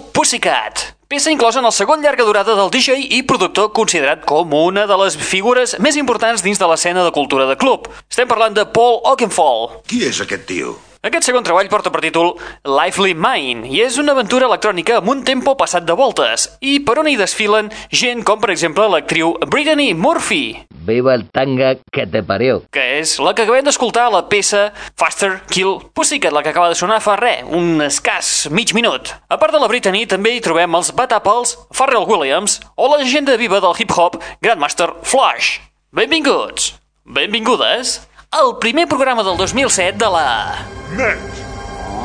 Kill Pussycat. Peça inclosa en el segon llarga durada del DJ i productor considerat com una de les figures més importants dins de l'escena de cultura de club. Estem parlant de Paul Oakenfold. Qui és aquest tio? Aquest segon treball porta per títol Lively Mind i és una aventura electrònica amb un tempo passat de voltes i per on hi desfilen gent com per exemple l'actriu Brittany Murphy Viva el tanga que te parió. que és la que acabem d'escoltar a la peça Faster Kill Pussycat, la que acaba de sonar fa res, un escàs mig minut. A part de la Brittany, també hi trobem els Bad Apples, Pharrell Williams o la llegenda viva del hip-hop Grandmaster Flash. Benvinguts, benvingudes, al primer programa del 2007 de la... Net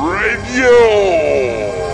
Radio!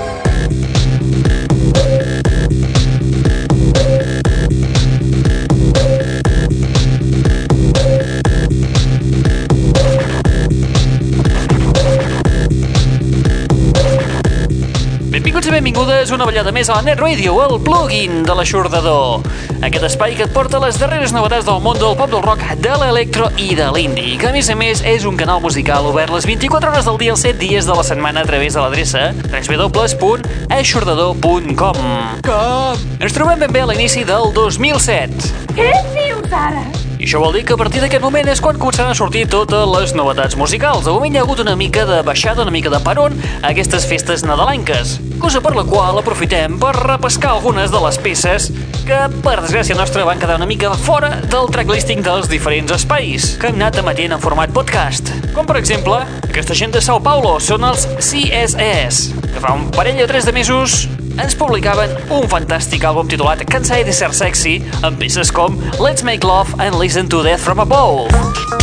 Benvinguts i benvingudes una ballada més a la Net Radio, el plugin de l'aixordador. Aquest espai que et porta les darreres novetats del món del pop del rock, de l'electro i de l'indie, que a més a més és un canal musical obert les 24 hores del dia els 7 dies de la setmana a través de l'adreça www.aixordador.com Com? Ens trobem ben bé a l'inici del 2007. Què dius ara? I això vol dir que a partir d'aquest moment és quan començaran a sortir totes les novetats musicals. De moment hi ha hagut una mica de baixada, una mica de peron a aquestes festes nadalenques, cosa per la qual aprofitem per repescar algunes de les peces que, per desgràcia nostra, van quedar una mica fora del tracklisting dels diferents espais que hem anat emetent en format podcast. Com, per exemple, aquesta gent de Sao Paulo són els CSS, que fa un parell o tres de mesos ens publicaven un fantàstic àlbum titulat Can't Say This Sexy amb peces com Let's Make Love and Listen to Death From Above.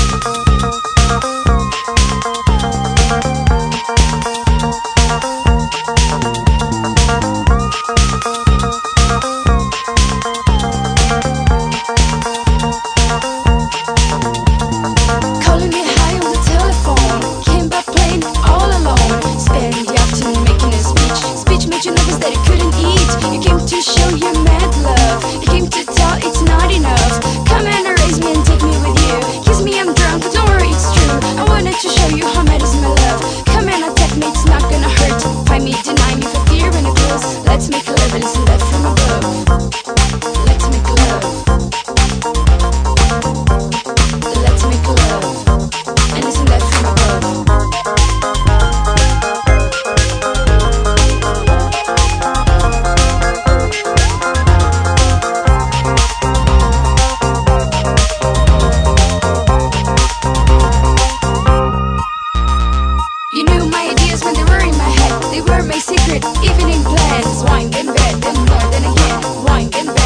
my secret, even in plans. Wine in bed, and more than a hit. Wine in bed.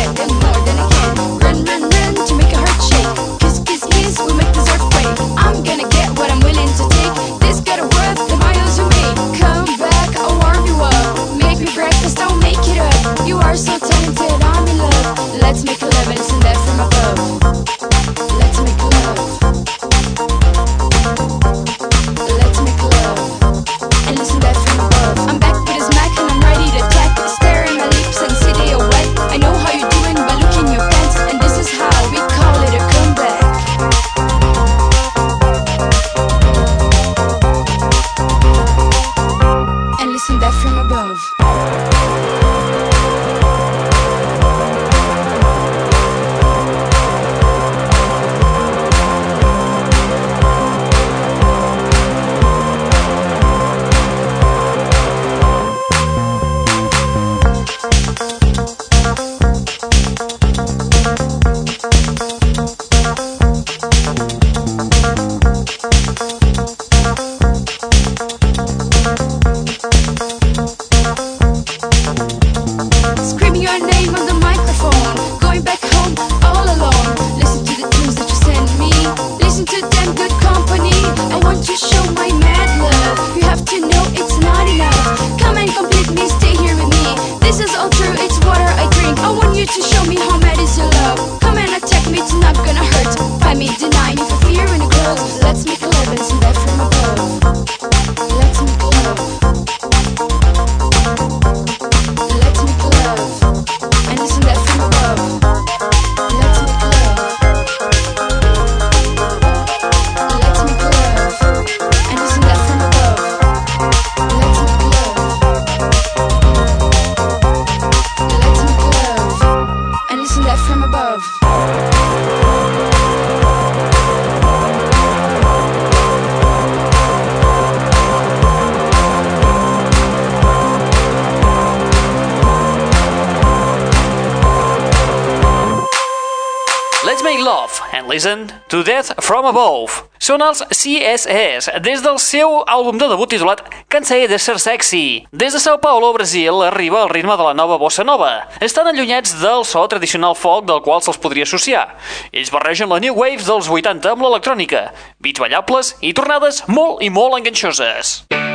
Death From Above. Són els CSS, des del seu àlbum de debut titulat Can't de Ser Sexy. Des de São Paulo, Brasil, arriba al ritme de la nova bossa nova. Estan allunyats del so tradicional folk del qual se'ls podria associar. Ells barregen la New Wave dels 80 amb l'electrònica, beats ballables i tornades molt i molt enganxoses. Música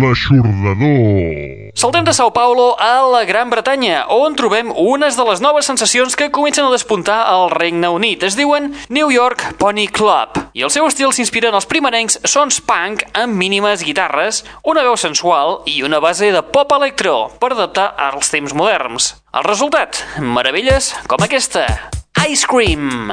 l'aixordador. Saltem de Sao Paulo a la Gran Bretanya, on trobem unes de les noves sensacions que comencen a despuntar al Regne Unit. Es diuen New York Pony Club, i el seu estil s'inspira en els primerencs sons punk amb mínimes guitarres, una veu sensual i una base de pop electro per adaptar als temps moderns. El resultat? Meravelles com aquesta. Ice Cream!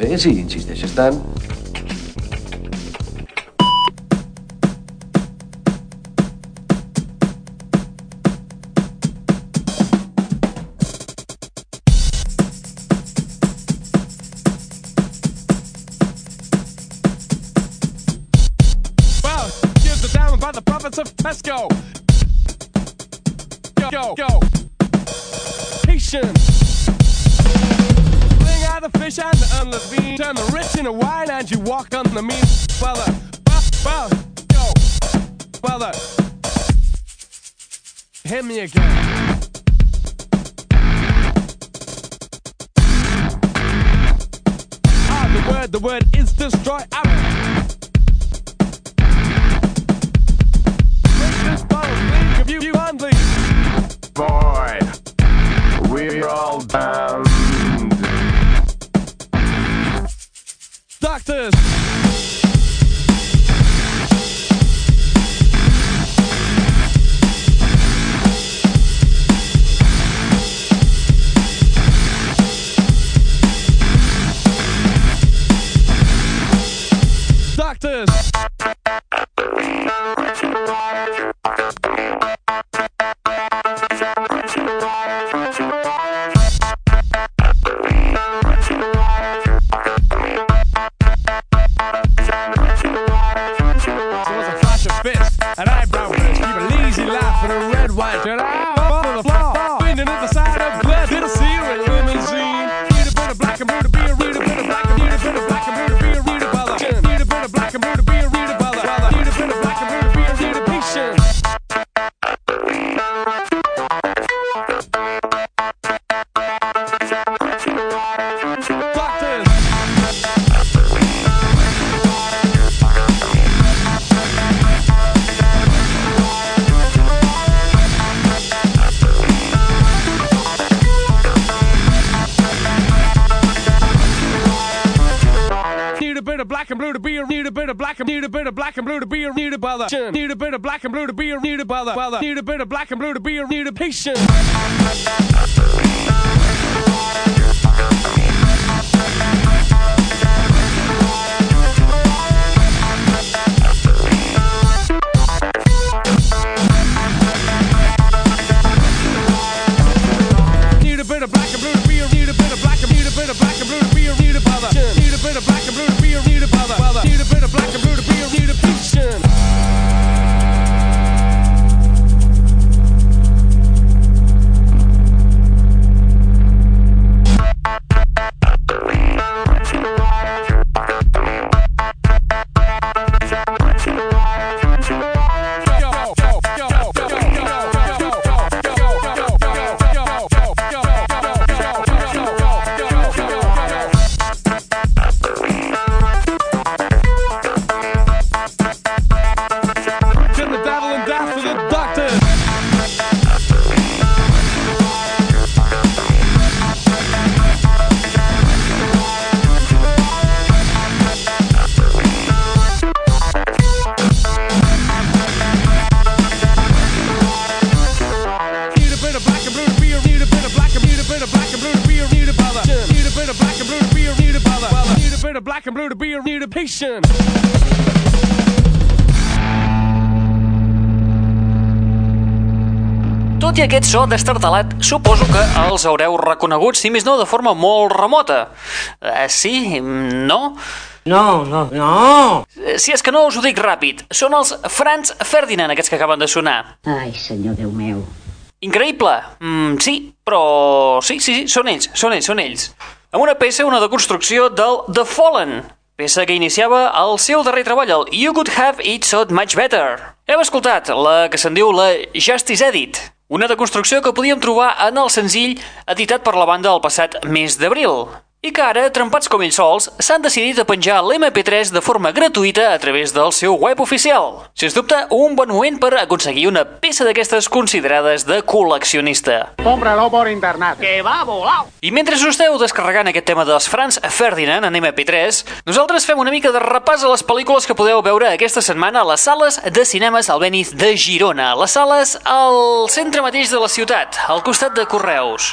bé si insisteixes tant. walk on the mean fella. Bow, bow, yo, fella. Hit me again. Ah, the word, the word is destroy. I side of black and blue to be a need a brother. Need a bit of black and blue to be a need a brother. Need a bit of black and blue to be a need a patient. Patient. Tot i aquest so destartalat, suposo que els haureu reconegut, si més no, de forma molt remota. Eh, sí? No? No, no, no. Eh, Si és que no us ho dic ràpid, són els Franz Ferdinand aquests que acaben de sonar. Ai, senyor Déu meu. Increïble? Mm, sí, però... Sí, sí, sí, són ells, són ells, són ells. Amb una peça, una deconstrucció del The Fallen, peça que iniciava el seu darrer treball, el You Could Have It So Much Better. Hem escoltat la que se'n diu la Justice Edit, una deconstrucció que podíem trobar en el senzill editat per la banda el passat mes d'abril i que ara, trempats com ells sols, s'han decidit a penjar l'MP3 de forma gratuïta a través del seu web oficial. Sens dubte, un bon moment per aconseguir una peça d'aquestes considerades de col·leccionista. Cómpralo por internet. Que va volado. I mentre us esteu descarregant aquest tema dels Franz Ferdinand en MP3, nosaltres fem una mica de repàs a les pel·lícules que podeu veure aquesta setmana a les sales de cinemes Albéniz de Girona. Les sales al centre mateix de la ciutat, al costat de Correus.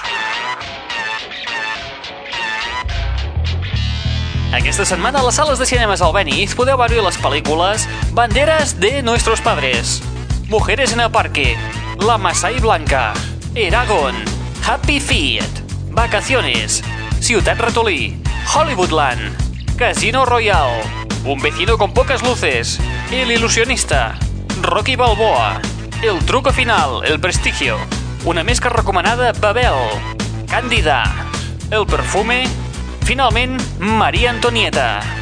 Aquesta setmana a les sales de cinemes Albéniz podeu veure les pel·lícules Banderas de Nuestros Padres, Mujeres en el Parque, La Masai Blanca, Eragon, Happy Feet, Vacaciones, Ciutat Ratolí, Hollywoodland, Casino Royale, Un vecino con pocas luces, El ilusionista, Rocky Balboa, El truco final, El prestigio, Una més que recomanada, Babel, Càndida, El perfume, finalment, Maria Antonieta.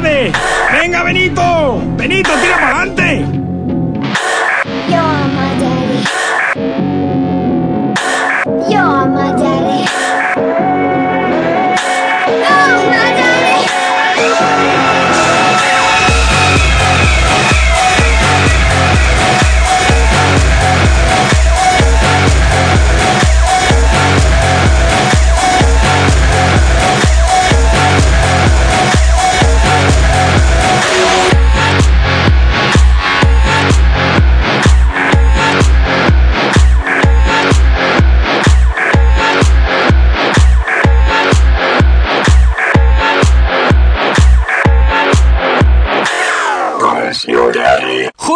Venga, Benito. Benito, tira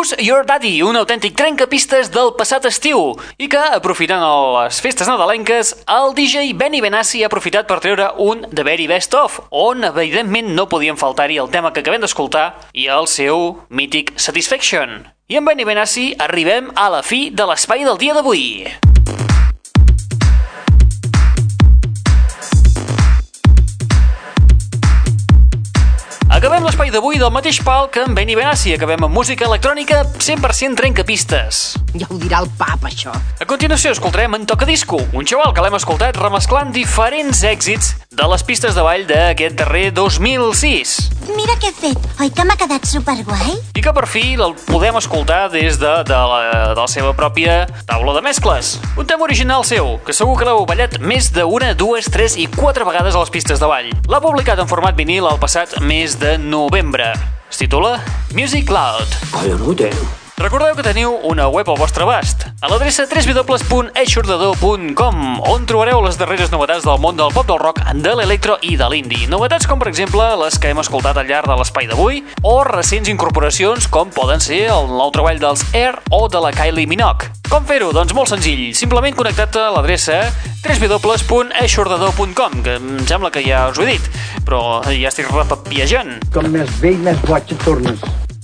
Who's Your Daddy, un autèntic trencapistes del passat estiu i que, aprofitant les festes nadalenques, el DJ Benny Benassi ha aprofitat per treure un The Very Best Of, on evidentment no podien faltar-hi el tema que acabem d'escoltar i el seu mític Satisfaction. I amb Benny Benassi arribem a la fi de l'espai del dia d'avui. Acabem l'espai d'avui del mateix pal que amb Benny Benassi. Acabem amb música electrònica 100% trencapistes. Ja ho dirà el pap, això. A continuació escoltarem en Tocadisco, un xaval que l'hem escoltat remesclant diferents èxits de les pistes de ball d'aquest darrer 2006. Mira què he fet. Oi que m'ha quedat superguai? I que per fi el podem escoltar des de, de, la, de la seva pròpia taula de mescles. Un tema original seu, que segur que l'heu ballat més de una, dues, tres i quatre vegades a les pistes de ball. L'ha publicat en format vinil el passat mes de novembre. Es titula Music Loud. Collonute. Recordeu que teniu una web al vostre abast, a l'adreça www.eixordador.com, on trobareu les darreres novetats del món del pop del rock, de l'electro i de l'indie. Novetats com, per exemple, les que hem escoltat al llarg de l'espai d'avui, o recents incorporacions com poden ser el nou treball dels Air o de la Kylie Minogue. Com fer-ho? Doncs molt senzill. Simplement connectat a l'adreça www.eixordador.com, que em sembla que ja us ho he dit, però ja estic repapiejant. Com més vell, més boig et tornes.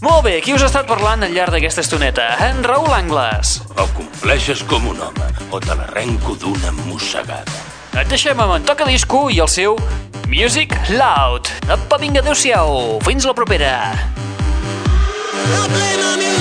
Molt bé, qui us ha estat parlant al llarg d'aquesta estoneta? En Raül Angles. O compleixes com un home, o te l'arrenco d'una mossegada. Et deixem amb en Toca Disco i el seu Music Loud. Apa, vinga, adeu-siau. Fins la propera. ¡Dale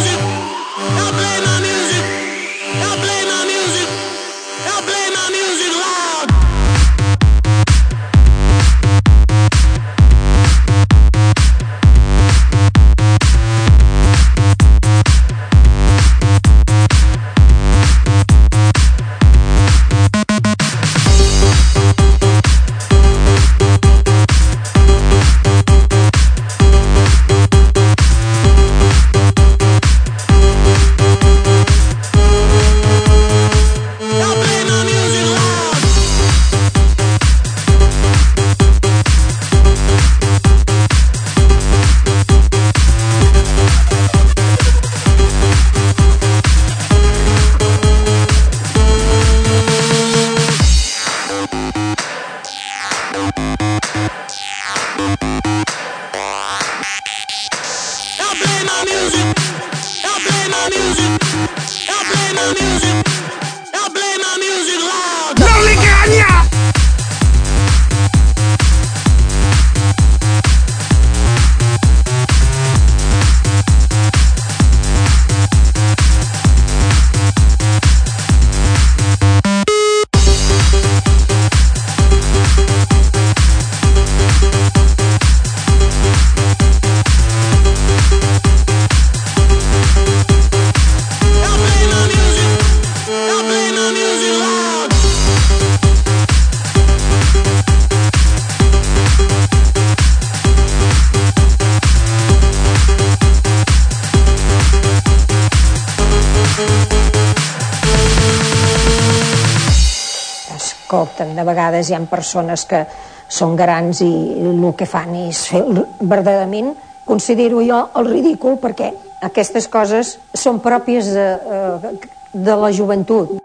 Escolta'm, de vegades hi ha persones que són grans i el que fan és fer verdaderament, considero jo el ridícul perquè aquestes coses són pròpies de, eh, de la joventut.